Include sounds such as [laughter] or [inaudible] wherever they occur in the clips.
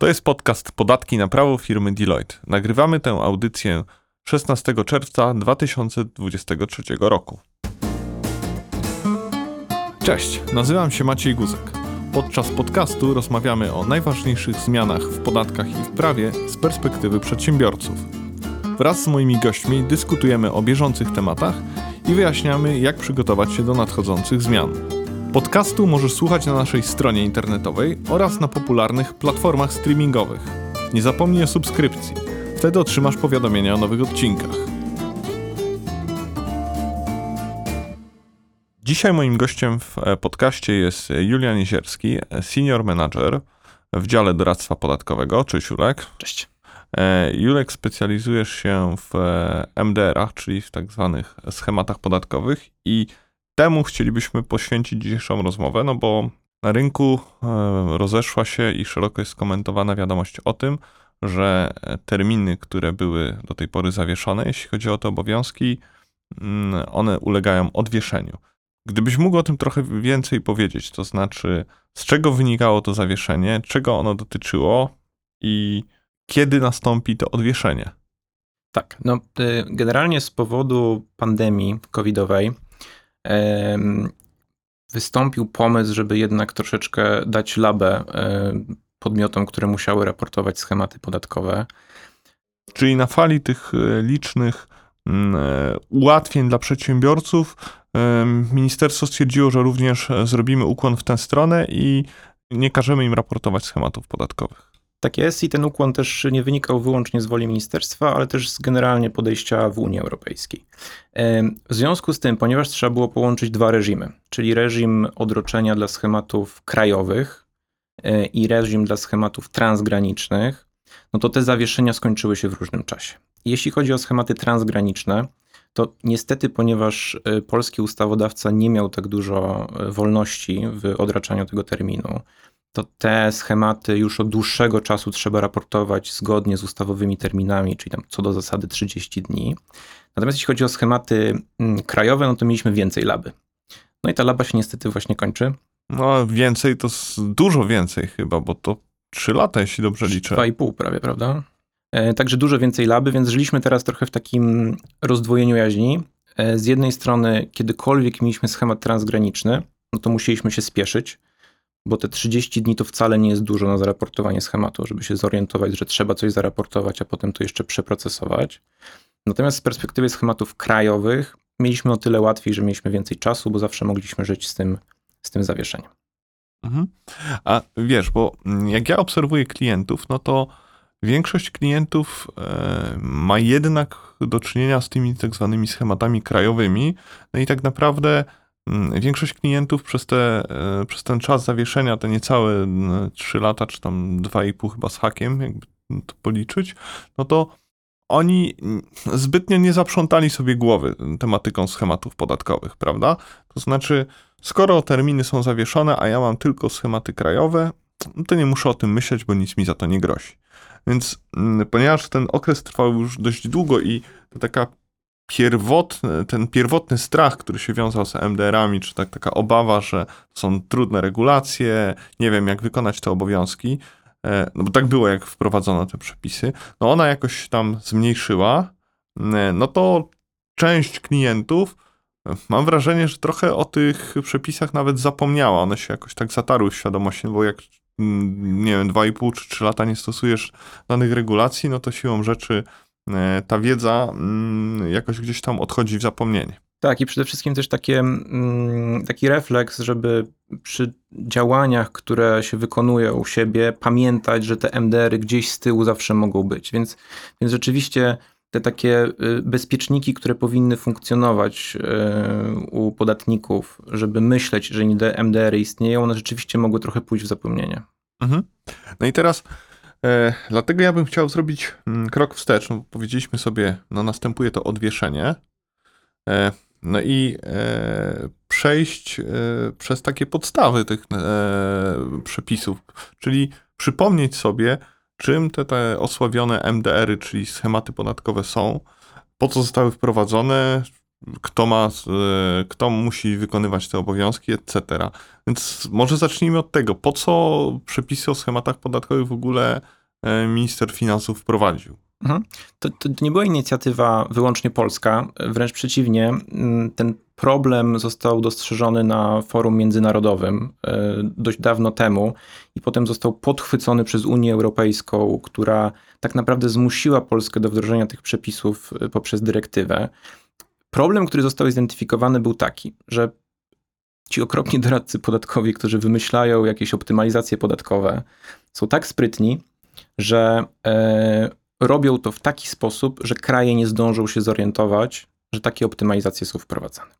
To jest podcast Podatki na prawo firmy Deloitte. Nagrywamy tę audycję 16 czerwca 2023 roku. Cześć, nazywam się Maciej Guzek. Podczas podcastu rozmawiamy o najważniejszych zmianach w podatkach i w prawie z perspektywy przedsiębiorców. Wraz z moimi gośćmi dyskutujemy o bieżących tematach i wyjaśniamy, jak przygotować się do nadchodzących zmian. Podcastu możesz słuchać na naszej stronie internetowej oraz na popularnych platformach streamingowych. Nie zapomnij o subskrypcji. Wtedy otrzymasz powiadomienia o nowych odcinkach. Dzisiaj moim gościem w e, podcaście jest Julian Jezierski, senior manager w dziale doradztwa podatkowego. Cześć Julek. Cześć. E, Julek, specjalizujesz się w e, MDR-ach, czyli w tak zwanych schematach podatkowych i temu chcielibyśmy poświęcić dzisiejszą rozmowę, no bo na rynku e, rozeszła się i szeroko jest skomentowana wiadomość o tym, że terminy, które były do tej pory zawieszone, jeśli chodzi o te obowiązki, mm, one ulegają odwieszeniu. Gdybyś mógł o tym trochę więcej powiedzieć, to znaczy z czego wynikało to zawieszenie, czego ono dotyczyło i kiedy nastąpi to odwieszenie? Tak, no y, generalnie z powodu pandemii covidowej wystąpił pomysł, żeby jednak troszeczkę dać labę podmiotom, które musiały raportować schematy podatkowe. Czyli na fali tych e, licznych mm, e, ułatwień dla przedsiębiorców, ministerstwo stwierdziło, że również e, zrobimy ukłon w tę stronę i nie każemy im raportować schematów podatkowych. Tak jest i ten ukłon też nie wynikał wyłącznie z woli ministerstwa, ale też z generalnie podejścia w Unii Europejskiej. W związku z tym, ponieważ trzeba było połączyć dwa reżimy, czyli reżim odroczenia dla schematów krajowych e, i reżim dla schematów transgranicznych, no to te zawieszenia skończyły się w różnym czasie. Jeśli chodzi o schematy transgraniczne, to niestety, ponieważ e, polski ustawodawca nie miał tak dużo e, wolności w odraczaniu tego terminu, to te schematy już od dłuższego czasu trzeba raportować zgodnie z ustawowymi terminami, czyli tam co do zasady 30 dni. Natomiast jeśli chodzi o schematy mm, krajowe, no to mieliśmy więcej laby. No i ta laba się niestety właśnie kończy. No więcej to dużo więcej chyba, bo to 3 lata, jeśli dobrze liczę. 2,5 prawie, prawda? E, także dużo więcej laby, więc żyliśmy teraz trochę w takim rozdwojeniu jaźni. E, z jednej strony, kiedykolwiek mieliśmy schemat transgraniczny, no to musieliśmy się spieszyć bo te 30 dni to wcale nie jest dużo na zaraportowanie schematu, żeby się zorientować, że trzeba coś zaraportować, a potem to jeszcze przeprocesować. Natomiast z perspektywy schematów krajowych mieliśmy o tyle łatwiej, że mieliśmy więcej czasu, bo zawsze mogliśmy żyć z tym, z tym zawieszeniem. Mhm. A wiesz, bo jak ja obserwuję klientów, no to większość klientów e, ma jednak do czynienia z tymi tak zwanymi schematami krajowymi, no i tak naprawdę większość klientów przez, te, e, przez ten czas zawieszenia, te niecałe 3 lata, czy tam 2,5 chyba z hakiem, jakby to policzyć, no to oni zbytnio nie zaprzątali sobie głowy tematyką schematów podatkowych, prawda? To znaczy, skoro terminy są zawieszone, a ja mam tylko schematy krajowe, to nie muszę o tym myśleć, bo nic mi za to nie grozi. Więc ponieważ ten okres trwał już dość długo i taka pierwotny, ten pierwotny strach, który się wiązał z MDR-ami, czy tak, taka obawa, że są trudne regulacje, nie wiem jak wykonać te obowiązki, e, no bo tak było, jak wprowadzono te przepisy, no ona jakoś tam zmniejszyła, e, no to część klientów, e, mam wrażenie, że trochę o tych przepisach nawet zapomniała, one się jakoś tak zatarły w świadomości, bo jak mm, nie wiem, 2,5 czy 3 lata nie stosujesz danych regulacji, no to siłą rzeczy ta wiedza mm, jakoś gdzieś tam odchodzi w zapomnienie. Tak, i przede wszystkim też takie, mm, taki refleks, żeby przy działaniach, które się wykonuje u siebie, pamiętać, że te MDR-y gdzieś z tyłu zawsze mogą być. Więc, więc rzeczywiście te takie y, bezpieczniki, które powinny funkcjonować y, u podatników, żeby myśleć, że MDR-y istnieją, one rzeczywiście mogły trochę pójść w zapomnienie. Mhm. No i teraz E, dlatego ja bym chciał zrobić mm, krok wstecz. No, powiedzieliśmy sobie, no następuje to odwieszenie. E, no i e, przejść e, przez takie podstawy tych e, przepisów, czyli przypomnieć sobie, czym te, te osławione MDR-y, czyli schematy podatkowe są, po co zostały wprowadzone, kto ma, e, kto musi wykonywać te obowiązki, etc. Więc może zacznijmy od tego, po co przepisy o schematach podatkowych w ogóle e, minister finansów wprowadził? Mhm. To, to nie była inicjatywa wyłącznie polska, wręcz przeciwnie. Ten problem został dostrzeżony na forum międzynarodowym e, dość dawno temu i potem został podchwycony przez Unię Europejską, która tak naprawdę zmusiła Polskę do wdrożenia tych przepisów poprzez dyrektywę. Problem, który został zidentyfikowany, był taki, że ci okropni doradcy podatkowi, którzy wymyślają jakieś optymalizacje podatkowe, są tak sprytni, że e, robią to w taki sposób, że kraje nie zdążą się zorientować, że takie optymalizacje są wprowadzane.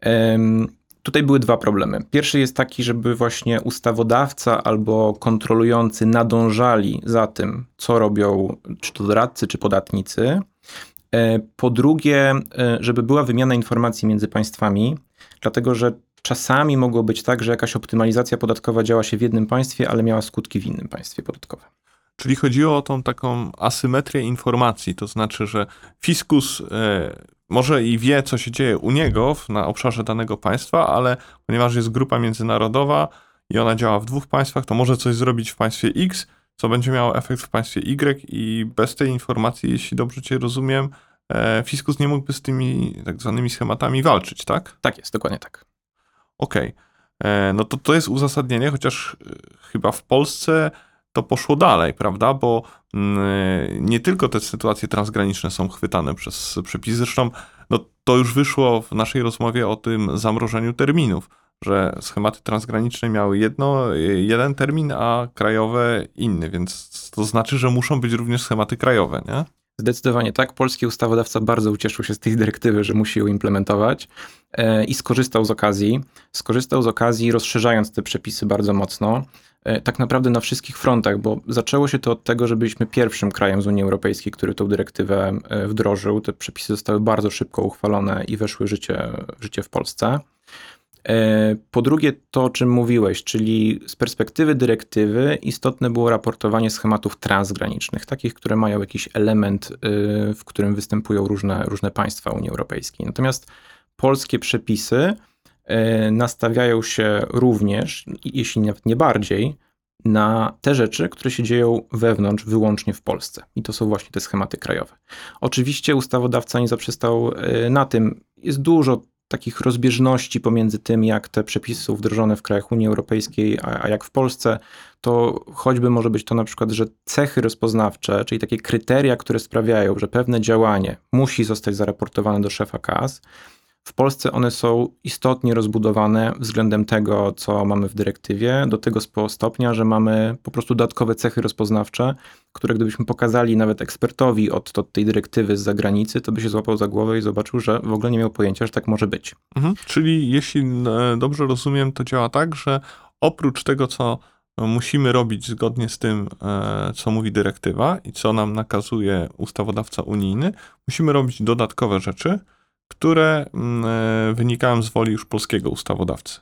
Em, Tutaj były dwa problemy. Pierwszy jest taki, żeby właśnie ustawodawca albo kontrolujący nadążali za tym, co robią czy to doradcy, czy podatnicy. E, Po drugie, e, żeby była wymiana informacji między państwami, dlatego że czasami mogło być tak, że jakaś optymalizacja podatkowa działa się w jednym państwie, ale miała skutki w innym państwie podatkowym. Czyli chodziło o tą taką asymetrię informacji, to znaczy, że fiskus e, może i wie, co się dzieje u niego na obszarze danego państwa, ale ponieważ jest grupa międzynarodowa i ona działa w dwóch państwach, to może coś zrobić w państwie X, co będzie miało efekt w państwie Y i bez tej informacji, jeśli dobrze cię rozumiem, e, fiskus nie mógłby z tymi tak zwanymi schematami walczyć, tak? Tak jest, dokładnie tak. Okej. E, No to to jest uzasadnienie, chociaż e, chyba w Polsce to poszło dalej, prawda? Bo mm, nie tylko te sytuacje transgraniczne są chwytane przez przepisy, zresztą no, to już wyszło w naszej rozmowie o tym zamrożeniu terminów, że schematy transgraniczne miały jedno, jeden termin, a krajowe inny, więc to znaczy, że muszą być również schematy krajowe, nie? Zdecydowanie tak. Polski ustawodawca bardzo ucieszył się z tej dyrektywy, że musi ją implementować e, i skorzystał z okazji. Skorzystał z okazji, rozszerzając te przepisy bardzo mocno, e, tak naprawdę na wszystkich frontach, bo zaczęło się to od tego, że byliśmy pierwszym krajem z Unii Europejskiej, który tą dyrektywę e, wdrożył. Te przepisy zostały bardzo szybko uchwalone i weszły w życie, życie w Polsce. E, Po drugie, to o czym mówiłeś, czyli z perspektywy dyrektywy istotne było raportowanie schematów transgranicznych, takich, które mają jakiś element, y, w którym występują różne, różne państwa Unii Europejskiej. Natomiast polskie przepisy e, nastawiają się również, jeśli nawet nie bardziej, na te rzeczy, które się dzieją wewnątrz, wyłącznie w Polsce. I to są właśnie te schematy krajowe. Oczywiście ustawodawca nie zaprzestał e, na tym. Jest dużo takich rozbieżności pomiędzy tym, jak te przepisy są wdrożone w krajach Unii Europejskiej, a, a jak w Polsce, to choćby może być to na przykład, że cechy rozpoznawcze, czyli takie kryteria, które sprawiają, że pewne działanie musi zostać zaraportowane do szefa KAS, w Polsce one są istotnie rozbudowane względem tego, co mamy w dyrektywie, do tego stopnia, że mamy po prostu dodatkowe cechy rozpoznawcze, które gdybyśmy pokazali nawet ekspertowi od, od tej dyrektywy z zagranicy, to by się złapał za głowę i zobaczył, że w ogóle nie miał pojęcia, że tak może być. Mhm. Czyli jeśli e, dobrze rozumiem, to działa tak, że oprócz tego, co musimy robić zgodnie z tym, e, co mówi dyrektywa i co nam nakazuje ustawodawca unijny, musimy robić dodatkowe rzeczy, które mm, e, wynikają z woli już polskiego ustawodawcy.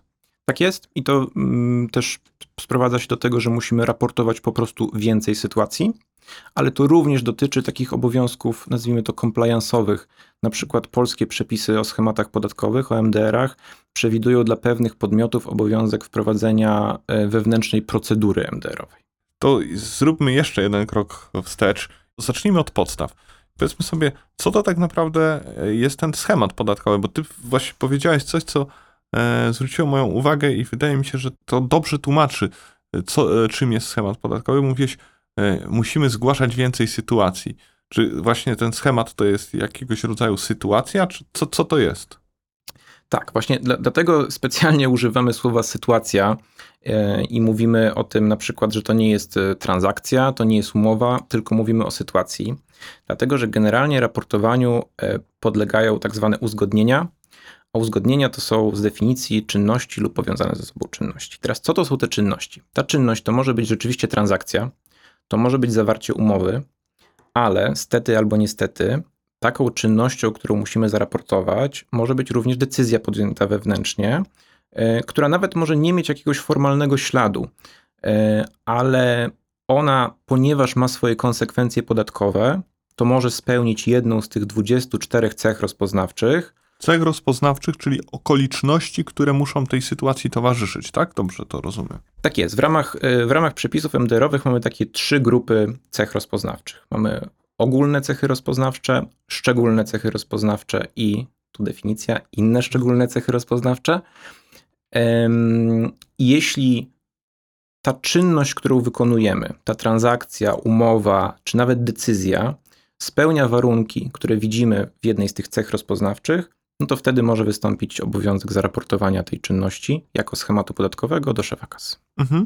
Tak jest i to mm, też sprowadza się do tego, że musimy raportować po prostu więcej sytuacji, ale to również dotyczy takich obowiązków, nazwijmy to compliance'owych. Na przykład polskie przepisy o schematach podatkowych, o MDR-ach przewidują dla pewnych podmiotów obowiązek wprowadzenia e, wewnętrznej procedury MDR-owej. To zróbmy jeszcze jeden krok wstecz. Zacznijmy od podstaw. Powiedzmy sobie, co to tak naprawdę e, jest ten schemat podatkowy, bo ty właśnie powiedziałeś coś, co e, zwróciło moją uwagę i wydaje mi się, że to dobrze tłumaczy, e, co, czym jest schemat podatkowy. Mówiłeś, musimy zgłaszać więcej sytuacji. Czy właśnie ten schemat to jest jakiegoś rodzaju sytuacja, czy co, co to jest? Tak, właśnie dla, dlatego specjalnie używamy słowa sytuacja e, i mówimy o tym na przykład, że to nie jest e, transakcja, to nie jest umowa, tylko mówimy o sytuacji. Dlatego, że generalnie raportowaniu e, podlegają tak zwane uzgodnienia, a uzgodnienia to są z definicji czynności lub powiązane ze sobą czynności. Teraz co to są te czynności? Ta czynność to może być rzeczywiście transakcja, to może być zawarcie umowy, ale stety albo niestety taką czynnością, którą musimy zaraportować, może być również decyzja podjęta wewnętrznie, e, która nawet może nie mieć jakiegoś formalnego śladu, e, ale ona, ponieważ ma swoje konsekwencje podatkowe, to może spełnić jedną z tych 24 cech rozpoznawczych, Cech rozpoznawczych, czyli okoliczności, które muszą tej sytuacji towarzyszyć, tak? Dobrze to rozumiem. Tak jest. W ramach, y, w ramach przepisów MDR-owych mamy takie trzy grupy cech rozpoznawczych. Mamy ogólne cechy rozpoznawcze, szczególne cechy rozpoznawcze i tu definicja inne szczególne cechy rozpoznawcze. Jeśli ta czynność, którą wykonujemy, ta transakcja, umowa, czy nawet decyzja spełnia warunki, które widzimy w jednej z tych cech rozpoznawczych, no to wtedy może wystąpić obowiązek zaraportowania tej czynności jako schematu podatkowego do szefa kasy. Mhm.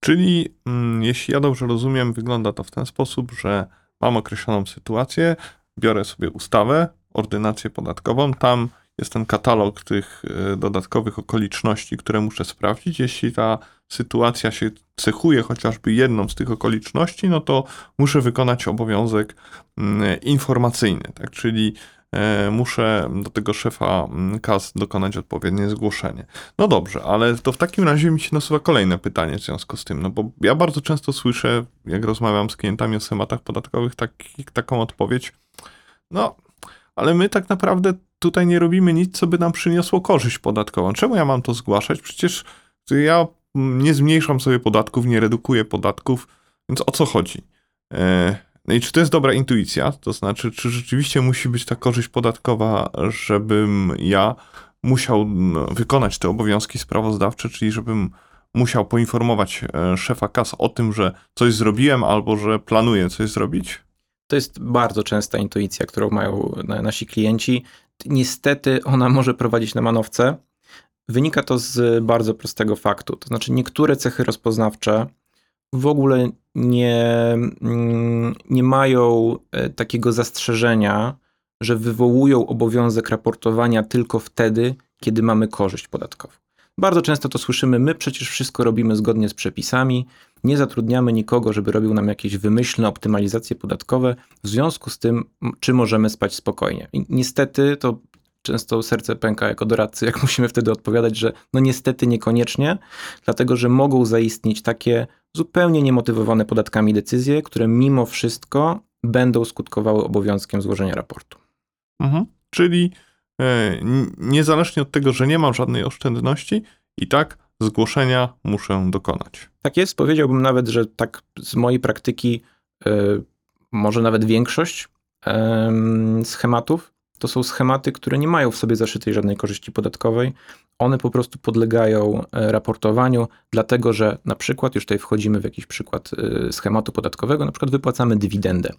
Czyli mm, jeśli ja dobrze rozumiem, wygląda to w ten sposób, że mam określoną sytuację, biorę sobie ustawę, ordynację podatkową, tam jest ten katalog tych y, dodatkowych okoliczności, które muszę sprawdzić. Jeśli ta sytuacja się cechuje chociażby jedną z tych okoliczności, no to muszę wykonać obowiązek mm, informacyjny, tak? Czyli e, muszę do tego szefa mm, KAS dokonać odpowiednie zgłoszenie. No dobrze, ale to w takim razie mi się nasuwa kolejne pytanie w związku z tym, no bo ja bardzo często słyszę, jak rozmawiam z klientami o schematach podatkowych, taki, taką odpowiedź, no, ale my tak naprawdę tutaj nie robimy nic, co by nam przyniosło korzyść podatkową. Czemu ja mam to zgłaszać? Przecież ja mm, nie zmniejszam sobie podatków, nie redukuję podatków, więc o co chodzi? E, No i czy to jest dobra intuicja? To znaczy, czy rzeczywiście musi być ta korzyść podatkowa, żebym ja musiał mm, wykonać te obowiązki sprawozdawcze, czyli żebym musiał poinformować e, szefa kas o tym, że coś zrobiłem albo że planuję coś zrobić? To jest bardzo częsta intuicja, którą mają na- nasi klienci. Niestety ona może prowadzić na manowce. Wynika to z bardzo prostego faktu. To znaczy, niektóre cechy rozpoznawcze w ogóle nie, mm, nie mają e, takiego zastrzeżenia, że wywołują obowiązek raportowania tylko wtedy, kiedy mamy korzyść podatkową. Bardzo często to słyszymy, my przecież wszystko robimy zgodnie z przepisami, nie zatrudniamy nikogo, żeby robił nam jakieś wymyślne optymalizacje podatkowe, w związku z tym, czy możemy spać spokojnie. I niestety to często serce pęka jako doradcy, jak [laughs] musimy wtedy odpowiadać, że no niestety niekoniecznie, dlatego że mogą zaistnieć takie zupełnie niemotywowane podatkami decyzje, które mimo wszystko będą skutkowały obowiązkiem złożenia raportu. Mhm. Czyli e, niezależnie od tego, że nie mam żadnej oszczędności, i tak zgłoszenia muszę dokonać. Tak jest, powiedziałbym nawet, że tak z mojej praktyki, y, może nawet większość em, schematów to są schematy, które nie mają w sobie zaszytej żadnej korzyści podatkowej. One po prostu podlegają e, raportowaniu, dlatego że na przykład, już tutaj wchodzimy w jakiś przykład y, schematu podatkowego, na przykład wypłacamy dywidendę.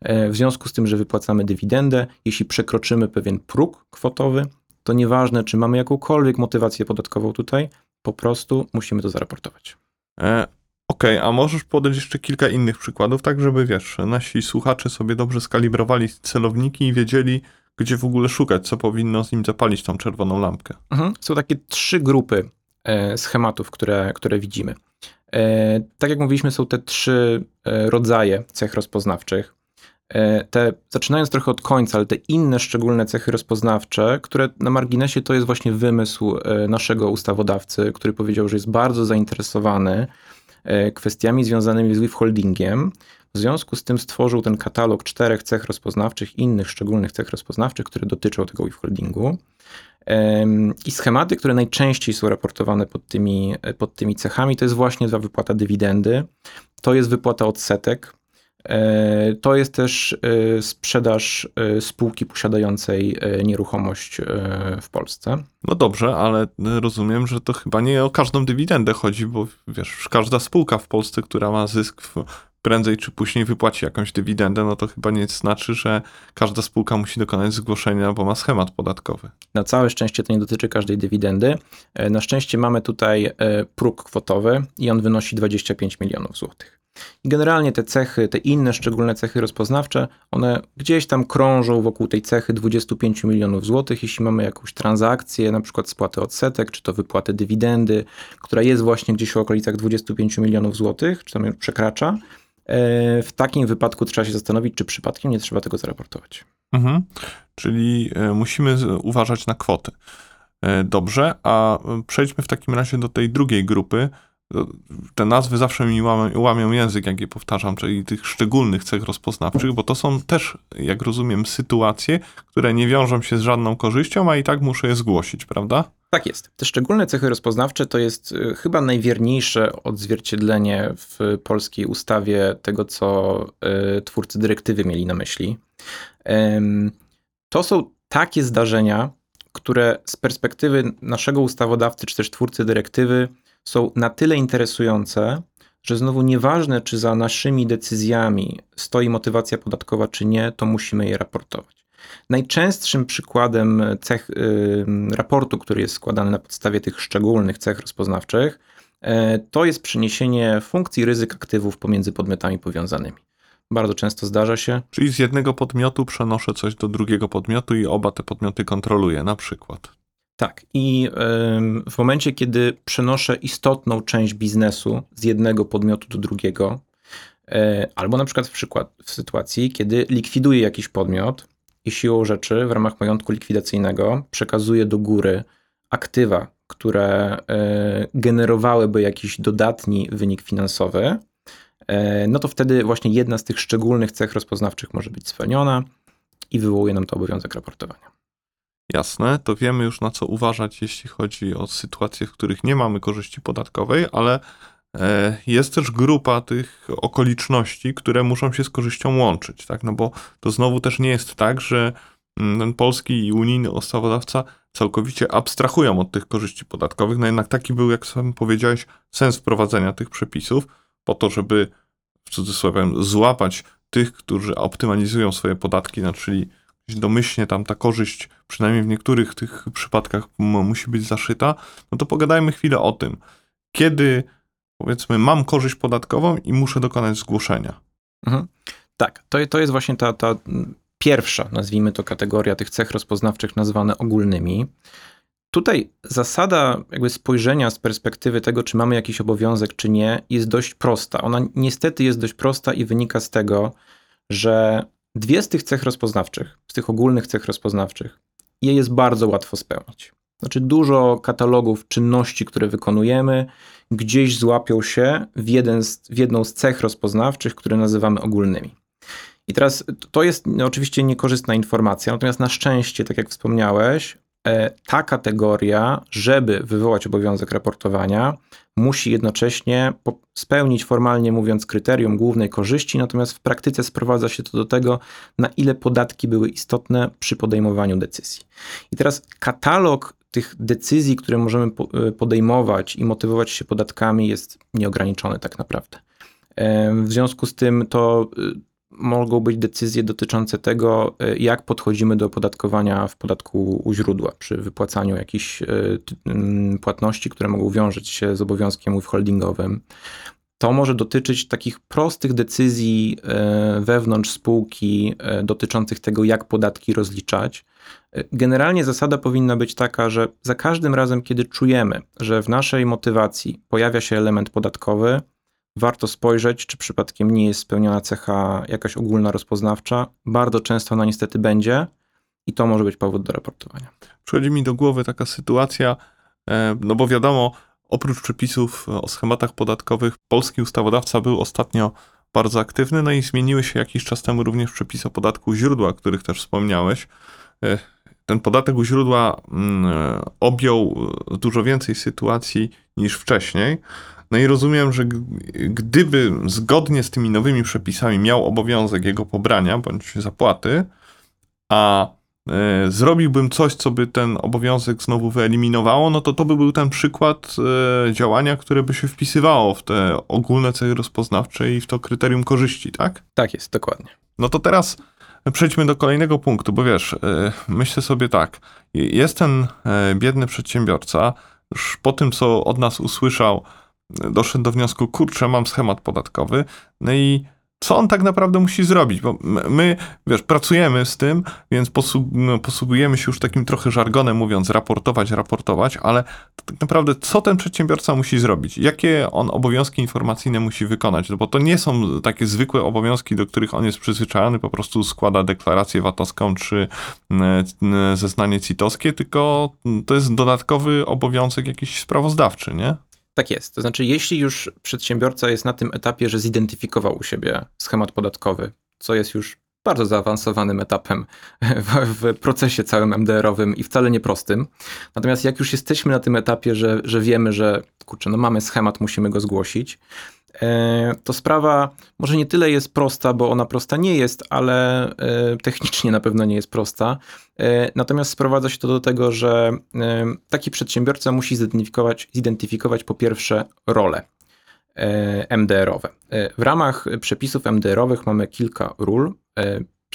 E, W związku z tym, że wypłacamy dywidendę, jeśli przekroczymy pewien próg kwotowy, to nieważne, czy mamy jakąkolwiek motywację podatkową tutaj, po prostu musimy to zaraportować. E, Okej, a możesz podać jeszcze kilka innych przykładów, tak żeby wiesz, nasi słuchacze sobie dobrze skalibrowali celowniki i wiedzieli, gdzie w ogóle szukać, co powinno z nim zapalić tą czerwoną lampkę. Mhm. Są takie trzy grupy e, schematów, które, które widzimy. E, tak jak mówiliśmy, są te trzy e, rodzaje cech rozpoznawczych. Te, zaczynając trochę od końca, ale te inne szczególne cechy rozpoznawcze, które na marginesie to jest właśnie wymysł naszego ustawodawcy, który powiedział, że jest bardzo zainteresowany kwestiami związanymi z withholdingiem. W związku z tym stworzył ten katalog czterech cech rozpoznawczych, innych szczególnych cech rozpoznawczych, które dotyczą tego withholdingu. I schematy, które najczęściej są raportowane pod tymi, pod tymi cechami, to jest właśnie ta wypłata dywidendy, to jest wypłata odsetek, e, to jest też e, sprzedaż e, spółki posiadającej e, nieruchomość e, w Polsce. No dobrze, ale rozumiem, że to chyba nie o każdą dywidendę chodzi, bo wiesz, każda spółka w Polsce, która ma zysk, w- prędzej czy później wypłaci jakąś dywidendę, no to chyba nie znaczy, że każda spółka musi dokonać zgłoszenia, bo ma schemat podatkowy. Na całe szczęście to nie dotyczy każdej dywidendy. E, Na szczęście mamy tutaj e, próg kwotowy i on wynosi 25 milionów złotych. I generalnie te cechy, te inne szczególne cechy rozpoznawcze, one gdzieś tam krążą wokół tej cechy 25 milionów złotych. Jeśli mamy jakąś transakcję, na przykład spłatę odsetek, czy to wypłatę dywidendy, która jest właśnie gdzieś w okolicach 25 milionów złotych, czy tam ją przekracza, e, w takim wypadku trzeba się zastanowić, czy przypadkiem nie trzeba tego zaraportować. Mhm. Czyli e, musimy uważać na kwoty. E, Dobrze, a przejdźmy w takim razie do tej drugiej grupy, te nazwy zawsze mi łamią, łamią język, jak je powtarzam, czyli tych szczególnych cech rozpoznawczych, bo to są też, jak rozumiem, sytuacje, które nie wiążą się z żadną korzyścią, a i tak muszę je zgłosić, prawda? Tak jest. Te szczególne cechy rozpoznawcze to jest y, chyba najwierniejsze odzwierciedlenie w polskiej ustawie tego, co y, twórcy dyrektywy mieli na myśli. To są takie zdarzenia, które z perspektywy naszego ustawodawcy, czy też twórcy dyrektywy są na tyle interesujące, że znowu nieważne, czy za naszymi decyzjami stoi motywacja podatkowa, czy nie, to musimy je raportować. Najczęstszym przykładem cech raportu, który jest składany na podstawie tych szczególnych cech rozpoznawczych, e, to jest przeniesienie funkcji ryzyk aktywów pomiędzy podmiotami powiązanymi. Bardzo często zdarza się. Czyli z jednego podmiotu przenoszę coś do drugiego podmiotu i oba te podmioty kontroluję, na przykład. Tak, i w momencie, kiedy przenoszę istotną część biznesu z jednego podmiotu do drugiego, e, albo na przykład w, przykład w sytuacji, kiedy likwiduję jakiś podmiot i siłą rzeczy w ramach majątku likwidacyjnego przekazuję do góry aktywa, które e, generowałyby jakiś dodatni wynik finansowy, e, no to wtedy właśnie jedna z tych szczególnych cech rozpoznawczych może być spełniona i wywołuje nam to obowiązek raportowania. Jasne, to wiemy już na co uważać, jeśli chodzi o sytuacje, w których nie mamy korzyści podatkowej, ale e, jest też grupa tych okoliczności, które muszą się z korzyścią łączyć, tak? No bo to znowu też nie jest tak, że mm, ten polski i unijny ustawodawca całkowicie abstrahują od tych korzyści podatkowych. No jednak taki był, jak sam powiedziałeś, sens wprowadzenia tych przepisów, po to, żeby w cudzysłowie złapać tych, którzy optymalizują swoje podatki, no czyli domyślnie tam ta korzyść, przynajmniej w niektórych tych przypadkach, musi być zaszyta, no to pogadajmy chwilę o tym, kiedy powiedzmy mam korzyść podatkową i muszę dokonać zgłoszenia. Mhm. Tak, to, to jest właśnie ta, ta pierwsza, nazwijmy to, kategoria tych cech rozpoznawczych nazwane ogólnymi. Tutaj zasada jakby spojrzenia z perspektywy tego, czy mamy jakiś obowiązek, czy nie, jest dość prosta. Ona niestety jest dość prosta i wynika z tego, że dwie z tych cech rozpoznawczych, z tych ogólnych cech rozpoznawczych, je jest bardzo łatwo spełnić. Znaczy dużo katalogów czynności, które wykonujemy, gdzieś złapią się w, jeden z, w jedną z cech rozpoznawczych, które nazywamy ogólnymi. I teraz to jest oczywiście niekorzystna informacja, natomiast na szczęście, tak jak wspomniałeś, ta kategoria, żeby wywołać obowiązek raportowania, musi jednocześnie spełnić formalnie mówiąc kryterium głównej korzyści, natomiast w praktyce sprowadza się to do tego, na ile podatki były istotne przy podejmowaniu decyzji. I teraz katalog tych decyzji, które możemy e, podejmować i motywować się podatkami jest nieograniczony tak naprawdę. E, W związku z tym to mogą być decyzje dotyczące tego, y, jak podchodzimy do opodatkowania w podatku u źródła przy wypłacaniu jakichś mm, płatności, które mogą wiążeć się z obowiązkiem withholdingowym. To może dotyczyć takich prostych decyzji e, wewnątrz spółki e, dotyczących tego, jak podatki rozliczać. E, Generalnie zasada powinna być taka, że za każdym razem, kiedy czujemy, że w naszej motywacji pojawia się element podatkowy, warto spojrzeć, czy przypadkiem nie jest spełniona cecha jakaś ogólna rozpoznawcza. Bardzo często ona niestety będzie i to może być powód do raportowania. Przychodzi mi do głowy taka sytuacja, e, no bo wiadomo, oprócz przepisów o schematach podatkowych, polski ustawodawca był ostatnio bardzo aktywny, no i zmieniły się jakiś czas temu również przepisy o podatku źródła, o których też wspomniałeś. E, Ten podatek u źródła mm, e, objął dużo więcej sytuacji niż wcześniej. No i rozumiem, że gdyby zgodnie z tymi nowymi przepisami miał obowiązek jego pobrania bądź zapłaty, a e, zrobiłbym coś, co by ten obowiązek znowu wyeliminowało, no to to by był ten przykład e, działania, które by się wpisywało w te ogólne cechy rozpoznawcze i w to kryterium korzyści, tak? Tak jest, dokładnie. No to teraz przejdźmy do kolejnego punktu, bo wiesz, e, myślę sobie tak, jest ten biedny przedsiębiorca, już po tym, co od nas usłyszał, doszedł do wniosku, kurczę, mam schemat podatkowy, no i co on tak naprawdę musi zrobić? Bo my- wiesz, pracujemy z tym, więc no, posługujemy się już takim trochę żargonem, mówiąc raportować, raportować, ale tak naprawdę co ten przedsiębiorca musi zrobić? Jakie on obowiązki informacyjne musi wykonać? No bo to nie są takie zwykłe obowiązki, do których on jest przyzwyczajony, po prostu składa deklarację VAT-owską czy zeznanie CIT-owskie, tylko to jest dodatkowy obowiązek jakiś sprawozdawczy, nie? Tak jest. To znaczy, jeśli już przedsiębiorca jest na tym etapie, że zidentyfikował u siebie schemat podatkowy, co jest już bardzo zaawansowanym etapem w, w, procesie całym MDR-owym i wcale nieprostym. Natomiast jak już jesteśmy na tym etapie, że, że wiemy, że kurczę, no mamy schemat, musimy go zgłosić, to sprawa może nie tyle jest prosta, bo ona prosta nie jest, ale e, technicznie na pewno nie jest prosta. E, natomiast sprowadza się to do tego, że taki przedsiębiorca musi zidentyfikować, zidentyfikować po pierwsze rolę MDR-owe. W ramach przepisów MDR-owych mamy kilka ról.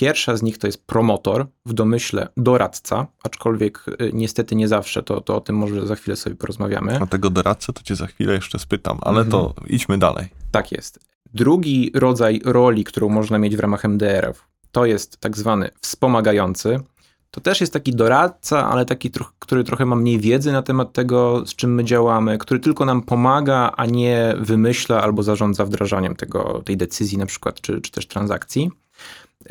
Pierwsza z nich to jest promotor, w domyśle doradca, aczkolwiek niestety nie zawsze, to, to o tym może za chwilę sobie porozmawiamy. O tego doradcę to cię za chwilę jeszcze spytam, ale to Mhm. idźmy dalej. Tak jest. Drugi rodzaj roli, którą można mieć w ramach MDR-ów, to jest tak zwany wspomagający. To też jest taki doradca, ale taki, który trochę ma mniej wiedzy na temat tego, z czym my działamy, który tylko nam pomaga, a nie wymyśla albo zarządza wdrażaniem tego, tej decyzji na przykład, czy, czy też transakcji.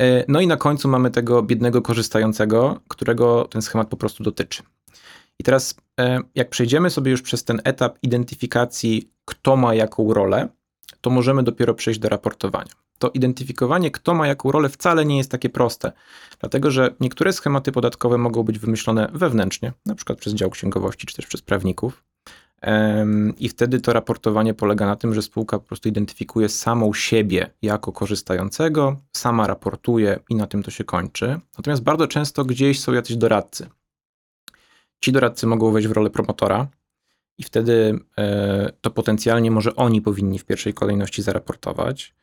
E, No i na końcu mamy tego biednego korzystającego, którego ten schemat po prostu dotyczy. I teraz, e, jak przejdziemy sobie już przez ten etap identyfikacji, kto ma jaką rolę, to możemy dopiero przejść do raportowania. To identyfikowanie, kto ma jaką rolę, wcale nie jest takie proste, dlatego że niektóre schematy podatkowe mogą być wymyślone wewnętrznie, na przykład przez dział księgowości czy też przez prawników. I wtedy to raportowanie polega na tym, że spółka po prostu identyfikuje samą siebie jako korzystającego, sama raportuje i na tym to się kończy. Natomiast bardzo często gdzieś są jacyś doradcy. Ci doradcy mogą wejść w rolę promotora, i wtedy e, to potencjalnie może oni powinni w pierwszej kolejności zaraportować.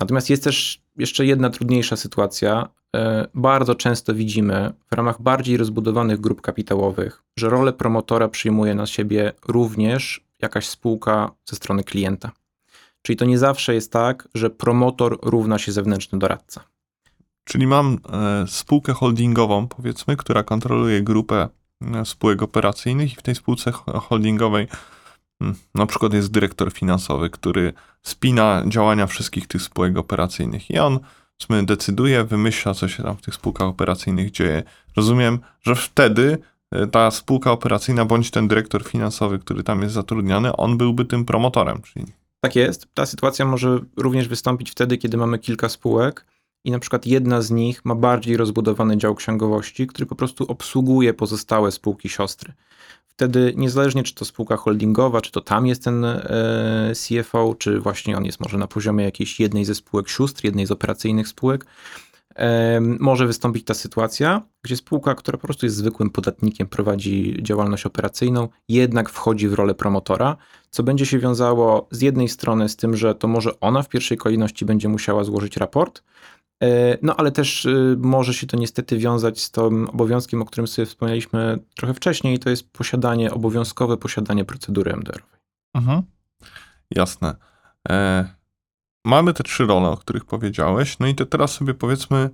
Natomiast jest też jeszcze jedna trudniejsza sytuacja. E, Bardzo często widzimy w ramach bardziej rozbudowanych grup kapitałowych, że rolę promotora przyjmuje na siebie również jakaś spółka ze strony klienta. Czyli to nie zawsze jest tak, że promotor równa się zewnętrzny doradca. Czyli mam e, spółkę holdingową, powiedzmy, która kontroluje grupę e, spółek operacyjnych i w tej spółce ho- holdingowej na przykład jest dyrektor finansowy, który spina działania wszystkich tych spółek operacyjnych i on decyduje, wymyśla, co się tam w tych spółkach operacyjnych dzieje. Rozumiem, że wtedy e, ta spółka operacyjna bądź ten dyrektor finansowy, który tam jest zatrudniony, on byłby tym promotorem, czyli Tak jest. Ta sytuacja może również wystąpić wtedy, kiedy mamy kilka spółek i na przykład jedna z nich ma bardziej rozbudowany dział księgowości, który po prostu obsługuje pozostałe spółki siostry. Wtedy niezależnie czy to spółka holdingowa, czy to tam jest ten e, CFO, czy właśnie on jest może na poziomie jakiejś jednej ze spółek sióstr, jednej z operacyjnych spółek, e, może wystąpić ta sytuacja, gdzie spółka, która po prostu jest zwykłym podatnikiem, prowadzi działalność operacyjną, jednak wchodzi w rolę promotora, co będzie się wiązało z jednej strony z tym, że to może ona w pierwszej kolejności będzie musiała złożyć raport, no ale też e, może się to niestety wiązać z tym obowiązkiem, o którym sobie wspomnieliśmy trochę wcześniej, to jest posiadanie, obowiązkowe posiadanie procedury MDR-owej. Mhm. Jasne. E, mamy te trzy role, o których powiedziałeś. No i to teraz sobie powiedzmy,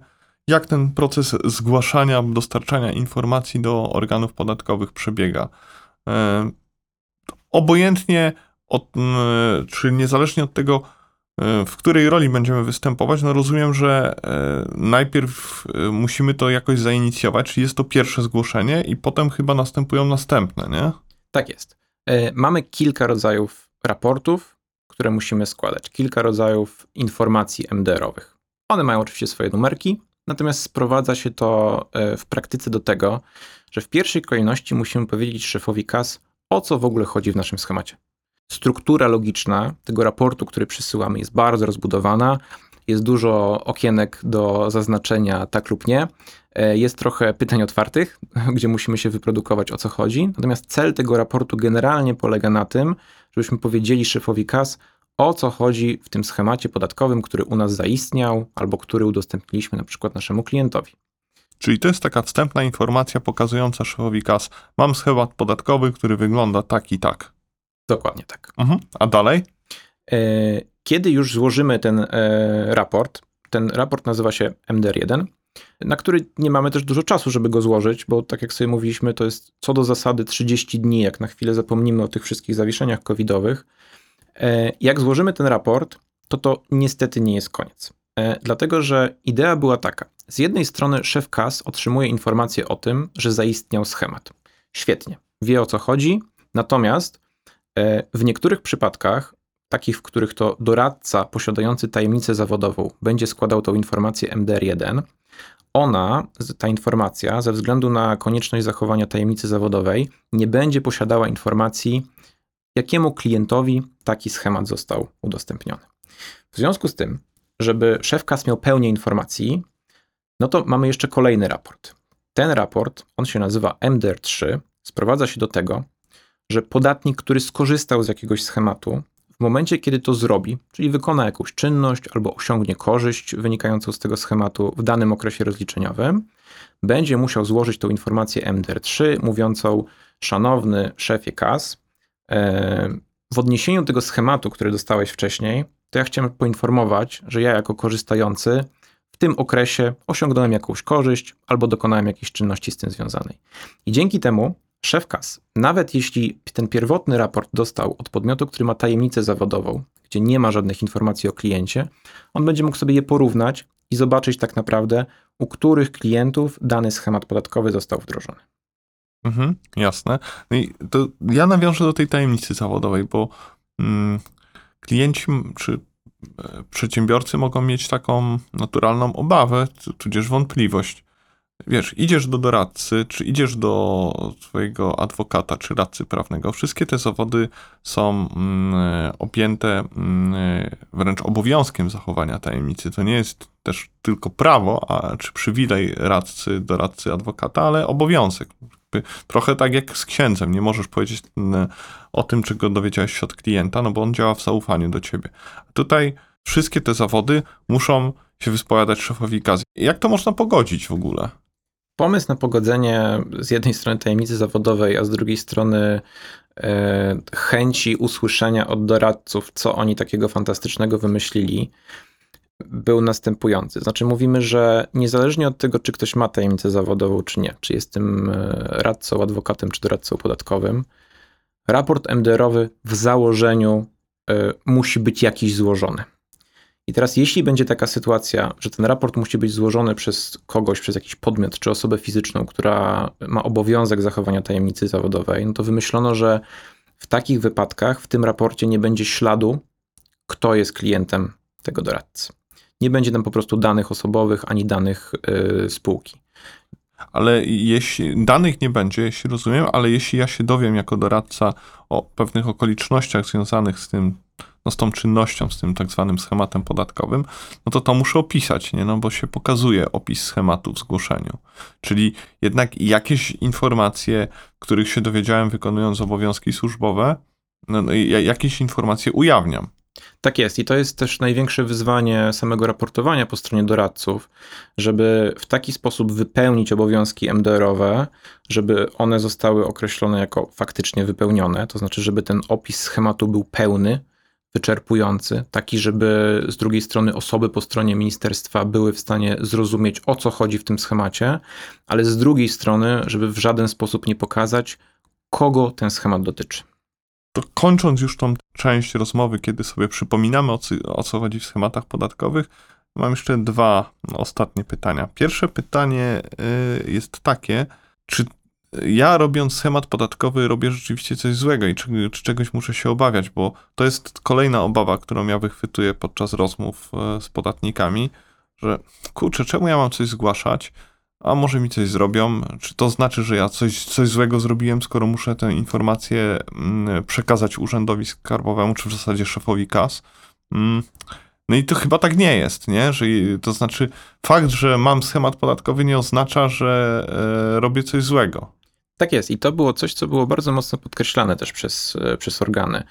jak ten proces zgłaszania, dostarczania informacji do organów podatkowych przebiega. E, obojętnie, od, czy niezależnie od tego, e, w której roli będziemy występować, no rozumiem, że e, najpierw e, musimy to jakoś zainicjować, czyli jest to pierwsze zgłoszenie i potem chyba następują następne, nie? Tak jest. E, Mamy kilka rodzajów raportów, które musimy składać, kilka rodzajów informacji MDR-owych. One mają oczywiście swoje numerki, natomiast sprowadza się to e, w praktyce do tego, że w pierwszej kolejności musimy powiedzieć szefowi KAS, o co w ogóle chodzi w naszym schemacie. Struktura logiczna tego raportu, który przysyłamy, jest bardzo rozbudowana. Jest dużo okienek do zaznaczenia tak lub nie. E, Jest trochę pytań otwartych, [laughs] gdzie musimy się wyprodukować o co chodzi. Natomiast cel tego raportu generalnie polega na tym, żebyśmy powiedzieli szefowi KAS, o co chodzi w tym schemacie podatkowym, który u nas zaistniał, albo który udostępniliśmy na przykład naszemu klientowi. Czyli to jest taka wstępna informacja pokazująca szefowi kas, mam schemat podatkowy, który wygląda tak i tak. Dokładnie tak. Mhm. A dalej? E, Kiedy już złożymy ten e, raport, ten raport nazywa się MDR1, na który nie mamy też dużo czasu, żeby go złożyć, bo tak jak sobie mówiliśmy, to jest co do zasady 30 dni, jak na chwilę zapomnimy o tych wszystkich zawieszeniach covidowych. E, Jak złożymy ten raport, to to niestety nie jest koniec. Dlatego, że idea była taka. Z jednej strony szef KAS otrzymuje informację o tym, że zaistniał schemat. Świetnie, wie o co chodzi, natomiast w niektórych przypadkach, takich, w których to doradca posiadający tajemnicę zawodową będzie składał tą informację MDR1, ona, ta informacja, ze względu na konieczność zachowania tajemnicy zawodowej, nie będzie posiadała informacji, jakiemu klientowi taki schemat został udostępniony. W związku z tym, żeby szef KAS miał pełnię informacji, no to mamy jeszcze kolejny raport. Ten raport, on się nazywa MDR3, sprowadza się do tego, że podatnik, który skorzystał z jakiegoś schematu, w momencie, kiedy to zrobi, czyli wykona jakąś czynność albo osiągnie korzyść wynikającą z tego schematu w danym okresie rozliczeniowym, będzie musiał złożyć tą informację MDR3 mówiącą: Szanowny szefie KAS, e, w odniesieniu do tego schematu, który dostałeś wcześniej, to ja chciałem poinformować, że ja jako korzystający w tym okresie osiągnąłem jakąś korzyść albo dokonałem jakiejś czynności z tym związanej. I dzięki temu szef KAS, nawet jeśli ten pierwotny raport dostał od podmiotu, który ma tajemnicę zawodową, gdzie nie ma żadnych informacji o kliencie, on będzie mógł sobie je porównać i zobaczyć tak naprawdę, u których klientów dany schemat podatkowy został wdrożony. Mhm, jasne. No i to ja nawiążę do tej tajemnicy zawodowej, bo mm, klienci czy e, przedsiębiorcy mogą mieć taką naturalną obawę, tudzież wątpliwość wiesz, idziesz do doradcy, czy idziesz do swojego adwokata, czy radcy prawnego, wszystkie te zawody są mm, objęte mm, wręcz obowiązkiem zachowania tajemnicy. To nie jest też tylko prawo, a, czy przywilej radcy, doradcy, adwokata, ale obowiązek. Trochę tak jak z księdzem. Nie możesz powiedzieć mm, o tym, czego dowiedziałeś się od klienta, no bo on działa w zaufaniu do ciebie. Tutaj wszystkie te zawody muszą się wyspowiadać szefowi KAS. Jak to można pogodzić w ogóle? Pomysł na pogodzenie z jednej strony tajemnicy zawodowej, a z drugiej strony e, chęci usłyszenia od doradców, co oni takiego fantastycznego wymyślili, był następujący. Znaczy, mówimy, że niezależnie od tego, czy ktoś ma tajemnicę zawodową, czy nie, czy jest tym e, radcą, adwokatem, czy doradcą podatkowym, raport MDR-owy w założeniu e, musi być jakiś złożony. I teraz, jeśli będzie taka sytuacja, że ten raport musi być złożony przez kogoś, przez jakiś podmiot czy osobę fizyczną, która ma obowiązek zachowania tajemnicy zawodowej, no to wymyślono, że w takich wypadkach w tym raporcie nie będzie śladu, kto jest klientem tego doradcy. Nie będzie tam po prostu danych osobowych ani danych yy, spółki. Ale jeśli danych nie będzie, jeśli rozumiem, ale jeśli ja się dowiem jako doradca o pewnych okolicznościach związanych z tym no, z tą czynnością, z tym tak zwanym schematem podatkowym, no to to muszę opisać, nie? No bo się pokazuje opis schematu w zgłoszeniu. Czyli jednak jakieś informacje, których się dowiedziałem wykonując obowiązki służbowe, no, no jakieś informacje ujawniam. Tak jest i to jest też największe wyzwanie samego raportowania po stronie doradców, żeby w taki sposób wypełnić obowiązki MDR-owe, żeby one zostały określone jako faktycznie wypełnione, to znaczy, żeby ten opis schematu był pełny, wyczerpujący, taki, żeby z drugiej strony osoby po stronie ministerstwa były w stanie zrozumieć, o co chodzi w tym schemacie, ale z drugiej strony, żeby w żaden sposób nie pokazać, kogo ten schemat dotyczy. To kończąc już tą część rozmowy, kiedy sobie przypominamy, o co, chodzi w schematach podatkowych, mam jeszcze dwa ostatnie pytania. Pierwsze pytanie y, jest takie, czy ja robiąc schemat podatkowy robię rzeczywiście coś złego i czy, czy, czegoś muszę się obawiać, bo to jest kolejna obawa, którą ja wychwytuję podczas rozmów e, z podatnikami, że kurczę, czemu ja mam coś zgłaszać, a może mi coś zrobią? Czy to znaczy, że ja coś, coś złego zrobiłem, skoro muszę tę informację mm, przekazać urzędowi skarbowemu, czy w zasadzie szefowi KAS? Mm, no i to chyba tak nie jest, nie? Że, to znaczy, fakt, że mam schemat podatkowy nie oznacza, że e, robię coś złego. Tak jest i to było coś, co było bardzo mocno podkreślane też przez, e, przez organy.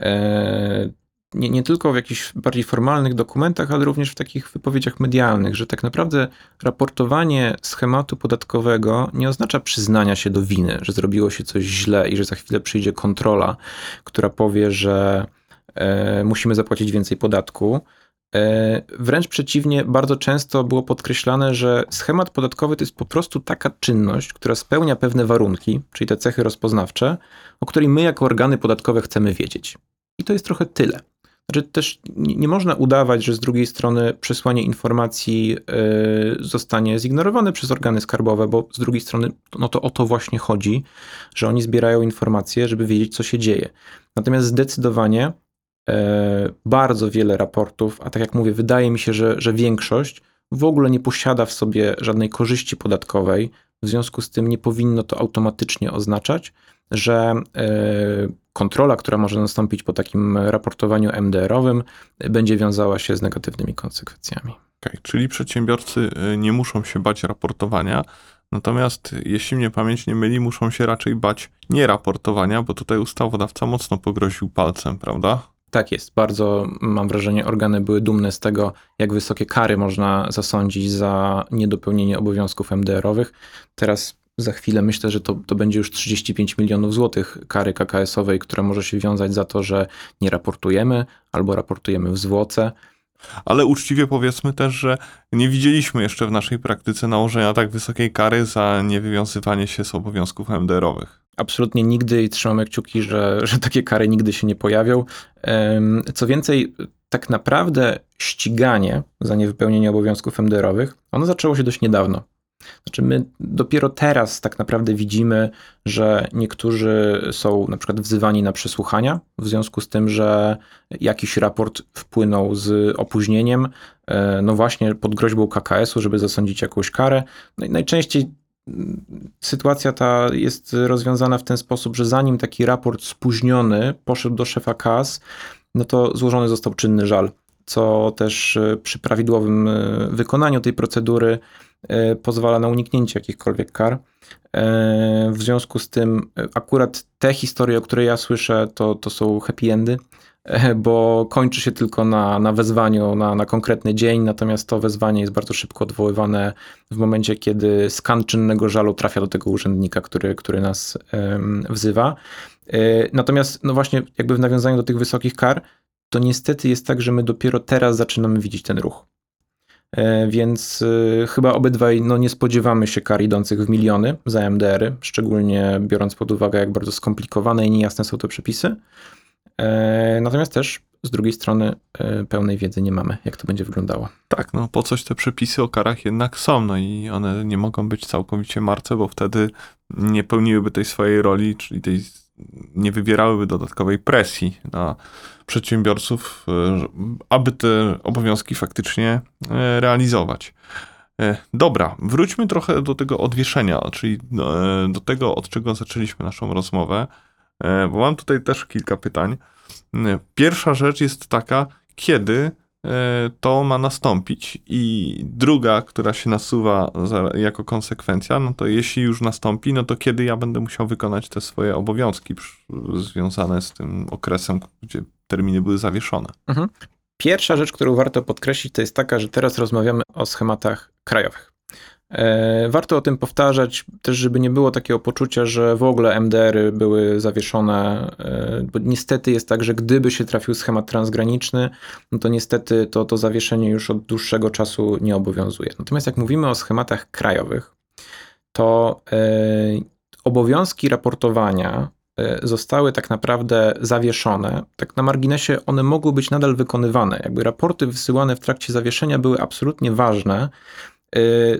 E, nie, nie tylko w jakichś bardziej formalnych dokumentach, ale również w takich wypowiedziach medialnych, że tak naprawdę raportowanie schematu podatkowego nie oznacza przyznania się do winy, że zrobiło się coś źle i że za chwilę przyjdzie kontrola, która powie, że e, musimy zapłacić więcej podatku wręcz przeciwnie, bardzo często było podkreślane, że schemat podatkowy to jest po prostu taka czynność, która spełnia pewne warunki, czyli te cechy rozpoznawcze, o której my jako organy podatkowe chcemy wiedzieć. I to jest trochę tyle. Znaczy też nie, można udawać, że z drugiej strony przesłanie informacji y, zostanie zignorowane przez organy skarbowe, bo z drugiej strony no to o to właśnie chodzi, że oni zbierają informacje, żeby wiedzieć, co się dzieje. Natomiast zdecydowanie bardzo wiele raportów, a tak jak mówię, wydaje mi się, że, że większość w ogóle nie posiada w sobie żadnej korzyści podatkowej, w związku z tym nie powinno to automatycznie oznaczać, że y, kontrola, która może nastąpić po takim raportowaniu MDR-owym, będzie wiązała się z negatywnymi konsekwencjami. Okay, czyli przedsiębiorcy y, nie muszą się bać raportowania, natomiast jeśli mnie pamięć nie myli, muszą się raczej bać nieraportowania, bo tutaj ustawodawca mocno pogroził palcem, prawda? Tak jest. Bardzo mam wrażenie, organy były dumne z tego, jak wysokie kary można zasądzić za niedopełnienie obowiązków MDR-owych. Teraz za chwilę myślę, że to, to będzie już 35 milionów złotych kary KKS-owej, która może się wiązać za to, że nie raportujemy albo raportujemy w zwłoce. Ale uczciwie powiedzmy też, że nie widzieliśmy jeszcze w naszej praktyce nałożenia tak wysokiej kary za niewywiązywanie się z obowiązków MDR-owych. Absolutnie nigdy i trzymamy kciuki, że, że takie kary nigdy się nie pojawią. Co więcej, tak naprawdę ściganie za niewypełnienie obowiązków MDR-owych, ono zaczęło się dość niedawno. Znaczy, my dopiero teraz tak naprawdę widzimy, że niektórzy są na przykład wzywani na przesłuchania w związku z tym, że jakiś raport wpłynął z opóźnieniem, e, no właśnie pod groźbą KKS-u, żeby zasądzić jakąś karę. No i najczęściej mm, sytuacja ta jest rozwiązana w ten sposób, że zanim taki raport spóźniony poszedł do szefa KAS, no to złożony został czynny żal, co też e, przy prawidłowym e, wykonaniu tej procedury E, pozwala na uniknięcie jakichkolwiek kar. W związku z tym, akurat te historie, o które ja słyszę, to, to są happy endy, bo kończy się tylko na, na wezwaniu na, na konkretny dzień, natomiast to wezwanie jest bardzo szybko odwoływane w momencie, kiedy skan czynnego żalu trafia do tego urzędnika, który, który nas wzywa. Natomiast, no właśnie, jakby w nawiązaniu do tych wysokich kar, to niestety jest tak, że my dopiero teraz zaczynamy widzieć ten ruch. E, więc e, chyba obydwaj no, nie spodziewamy się kar idących w miliony za MDR-y, szczególnie biorąc pod uwagę, jak bardzo skomplikowane i niejasne są te przepisy. E, natomiast też z drugiej strony pełnej wiedzy nie mamy, jak to będzie wyglądało. Tak, no po coś te przepisy o karach jednak są, no i one nie mogą być całkowicie martwe, bo wtedy nie pełniłyby tej swojej roli, czyli tej nie wywierałyby dodatkowej presji na przedsiębiorców, e, aby te obowiązki faktycznie e, realizować. E, dobra, wróćmy trochę do tego odwieszenia, czyli do tego, od czego zaczęliśmy naszą rozmowę, bo mam tutaj też kilka pytań. Pierwsza rzecz jest taka, kiedy to ma nastąpić. I druga, która się nasuwa za, jako konsekwencja, no to jeśli już nastąpi, no to kiedy ja będę musiał wykonać te swoje obowiązki związane z tym okresem, gdzie terminy były zawieszone. Mhm. Pierwsza rzecz, którą warto podkreślić, to jest taka, że teraz rozmawiamy o schematach krajowych. E, warto o tym powtarzać, też żeby nie było takiego poczucia, że w ogóle MDR-y były zawieszone, e, bo niestety jest tak, że gdyby się trafił schemat transgraniczny, no to niestety to, to zawieszenie już od dłuższego czasu nie obowiązuje. Natomiast jak mówimy o schematach krajowych, to e, obowiązki raportowania zostały tak naprawdę zawieszone. Tak na marginesie one mogły być nadal wykonywane. Jakby raporty wysyłane w trakcie zawieszenia były absolutnie ważne,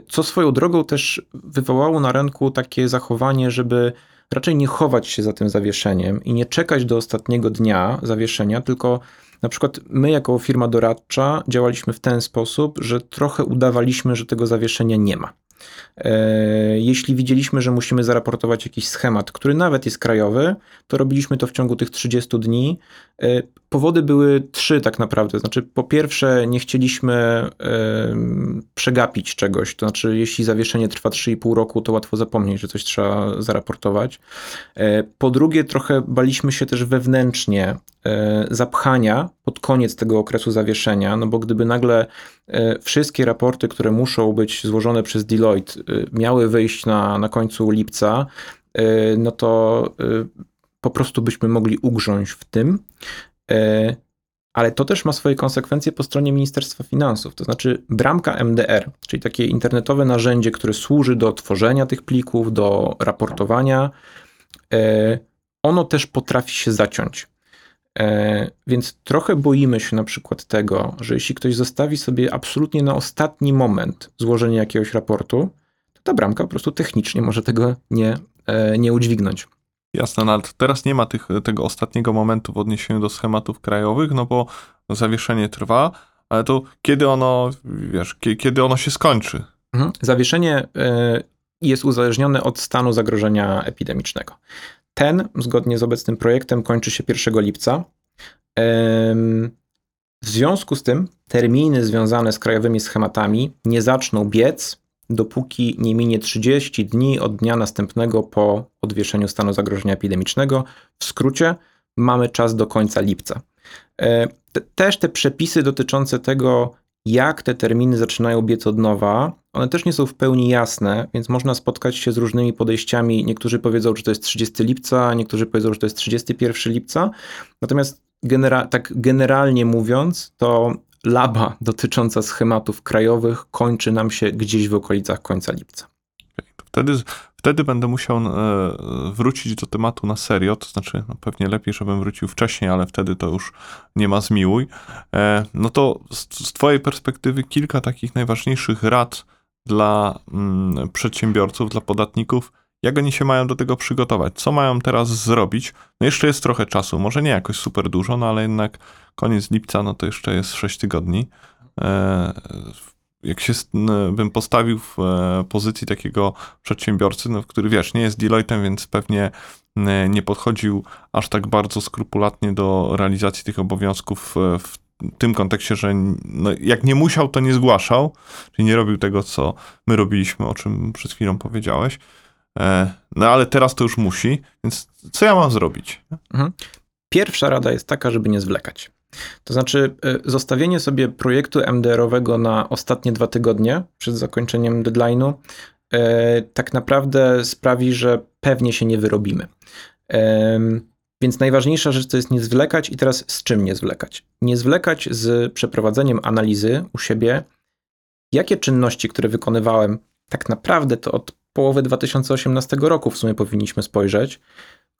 co swoją drogą też wywołało na rynku takie zachowanie, żeby raczej nie chować się za tym zawieszeniem i nie czekać do ostatniego dnia zawieszenia, tylko na przykład my, jako firma doradcza, działaliśmy w ten sposób, że trochę udawaliśmy, że tego zawieszenia nie ma. E, jeśli widzieliśmy, że musimy zaraportować jakiś schemat, który nawet jest krajowy, to robiliśmy to w ciągu tych 30 dni. E, powody były trzy tak naprawdę. Znaczy, po pierwsze, nie chcieliśmy e, przegapić czegoś. To znaczy, jeśli zawieszenie trwa 3,5 roku, to łatwo zapomnieć, że coś trzeba zaraportować. Po drugie, trochę baliśmy się też wewnętrznie zapchania pod koniec tego okresu zawieszenia, no bo gdyby nagle wszystkie raporty, które muszą być złożone przez Deloitte, miały wyjść na, na końcu lipca, no to po prostu byśmy mogli ugrząść w tym. Y, ale to też ma swoje konsekwencje po stronie Ministerstwa Finansów. To znaczy, bramka MDR, czyli takie internetowe narzędzie, które służy do tworzenia tych plików, do raportowania, ono też potrafi się zaciąć. E, więc trochę boimy się na przykład tego, że jeśli ktoś zostawi sobie absolutnie na ostatni moment złożenie jakiegoś raportu, to ta bramka po prostu technicznie może tego nie, e, nie udźwignąć. Jasne, no ale teraz nie ma tych, tego ostatniego momentu w odniesieniu do schematów krajowych, no bo zawieszenie trwa, ale to kiedy ono, wiesz, kiedy ono się skończy? Mhm. Zawieszenie e, jest uzależnione od stanu zagrożenia epidemicznego. Ten, zgodnie z obecnym projektem, kończy się 1 lipca. W związku z tym terminy związane z krajowymi schematami nie zaczną biec, dopóki nie minie 30 dni od dnia następnego po odwieszeniu stanu zagrożenia epidemicznego. W skrócie, mamy czas do końca lipca. E, też te przepisy dotyczące tego, jak te terminy zaczynają biec od nowa, one też nie są w pełni jasne, więc można spotkać się z różnymi podejściami. Niektórzy powiedzą, że to jest 30 lipca, niektórzy powiedzą, że to jest 31 lipca. Natomiast genera tak generalnie mówiąc, to laba dotycząca schematów krajowych kończy nam się gdzieś w okolicach końca lipca. Wtedy, wtedy będę musiał e, wrócić do tematu na serio, to znaczy no pewnie lepiej, żebym wrócił wcześniej, ale wtedy to już nie ma zmiłuj. E, no to z, z twojej perspektywy kilka takich najważniejszych rad dla mm, przedsiębiorców, dla podatników, jak oni się mają do tego przygotować? Co mają teraz zrobić? No jeszcze jest trochę czasu, może nie jakoś super dużo, no ale jednak koniec lipca, no to jeszcze jest 6 tygodni. E, jak się bym postawił w e, pozycji takiego przedsiębiorcy, no, który wiesz, nie jest Deloitte'em, więc pewnie nie podchodził aż tak bardzo skrupulatnie do realizacji tych obowiązków e, w tym kontekście, że no, jak nie musiał, to nie zgłaszał, czyli nie robił tego, co my robiliśmy, o czym przed chwilą powiedziałeś. E, no ale teraz to już musi, więc co ja mam zrobić? Mhm. Pierwsza rada jest taka, żeby nie zwlekać. To znaczy, e, zostawienie sobie projektu MDR-owego na ostatnie dwa tygodnie przed zakończeniem deadline'u e, tak naprawdę sprawi, że pewnie się nie wyrobimy. Więc najważniejsza rzecz to jest nie zwlekać i teraz z czym nie zwlekać? Nie zwlekać z przeprowadzeniem analizy u siebie, jakie czynności, które wykonywałem, tak naprawdę to od połowy 2018 roku w sumie powinniśmy spojrzeć,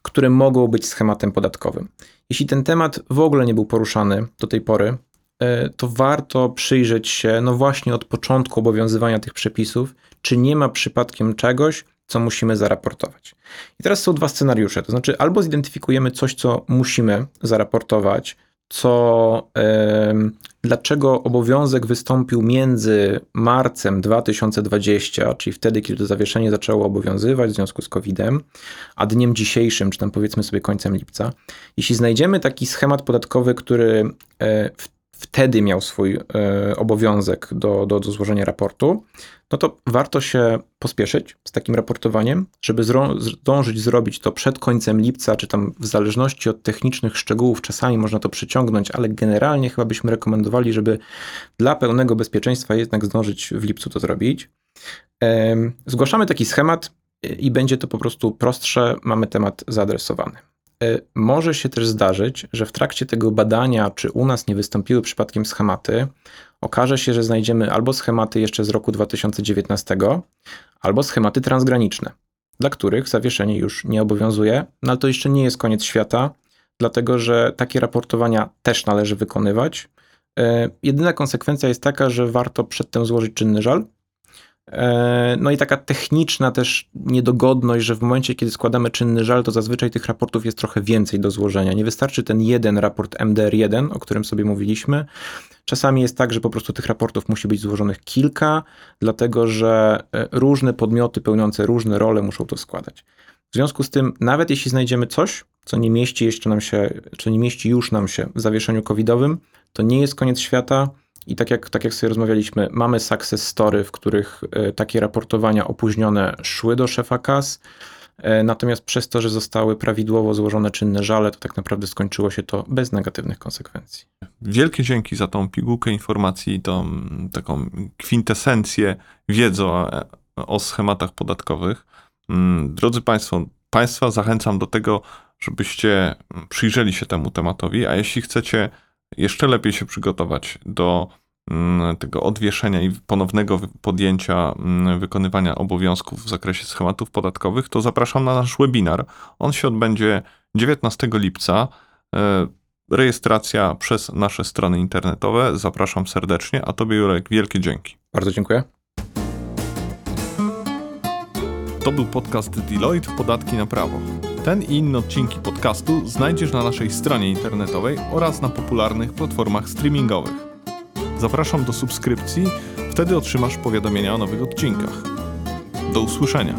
które mogą być schematem podatkowym. Jeśli ten temat w ogóle nie był poruszany do tej pory, e, to warto przyjrzeć się, no właśnie od początku obowiązywania tych przepisów, czy nie ma przypadkiem czegoś, co musimy zaraportować. I teraz są dwa scenariusze, to znaczy albo zidentyfikujemy coś, co musimy zaraportować, co dlaczego obowiązek wystąpił między marcem 2020, czyli wtedy, kiedy to zawieszenie zaczęło obowiązywać w związku z COVID-em, a dniem dzisiejszym, czy tam powiedzmy sobie końcem lipca. Jeśli znajdziemy taki schemat podatkowy, który e, w wtedy miał swój e, obowiązek do, do, do złożenia raportu, no to warto się pospieszyć z takim raportowaniem, żeby zdążyć zrobić to przed końcem lipca, czy tam w zależności od technicznych szczegółów, czasami można to przyciągnąć, ale generalnie chyba byśmy rekomendowali, żeby dla pełnego bezpieczeństwa jednak zdążyć w lipcu to zrobić. Zgłaszamy taki schemat i będzie to po prostu prostsze, mamy temat zaadresowany. E, może się też zdarzyć, że w trakcie tego badania, czy u nas nie wystąpiły przypadkiem schematy, okaże się, że znajdziemy albo schematy jeszcze z roku 2019, albo schematy transgraniczne, dla których zawieszenie już nie obowiązuje, no ale to jeszcze nie jest koniec świata, dlatego że takie raportowania też należy wykonywać. E, jedyna konsekwencja jest taka, że warto przedtem złożyć czynny żal, no i taka techniczna też niedogodność, że w momencie, kiedy składamy czynny żal, to zazwyczaj tych raportów jest trochę więcej do złożenia. Nie wystarczy ten jeden raport MDR1, o którym sobie mówiliśmy. Czasami jest tak, że po prostu tych raportów musi być złożonych kilka, dlatego że e, różne podmioty pełniące różne role muszą to składać. W związku z tym, nawet jeśli znajdziemy coś, co nie mieści jeszcze nam się, czy nie mieści już nam się w zawieszeniu covidowym, to nie jest koniec świata i tak jak, tak jak sobie rozmawialiśmy, mamy success story, w których e, takie raportowania opóźnione szły do szefa kas, e, natomiast przez to, że zostały prawidłowo złożone czynne żale, to tak naprawdę skończyło się to bez negatywnych konsekwencji. Wielkie dzięki za tą pigułkę informacji, tą taką kwintesencję wiedzy o, o schematach podatkowych. Mm, drodzy Państwo, Państwa zachęcam do tego, żebyście przyjrzeli się temu tematowi, a jeśli chcecie jeszcze lepiej się przygotować do mm, tego odwieszenia i ponownego podjęcia mm, wykonywania obowiązków w zakresie schematów podatkowych, to zapraszam na nasz webinar. On się odbędzie 19 lipca. E, rejestracja przez nasze strony internetowe. Zapraszam serdecznie, a Tobie Jurek wielkie dzięki. Bardzo dziękuję. To był podcast Deloitte Podatki na prawo. Ten i inne odcinki podcastu znajdziesz na naszej stronie internetowej oraz na popularnych platformach streamingowych. Zapraszam do subskrypcji, wtedy otrzymasz powiadomienia o nowych odcinkach. Do usłyszenia.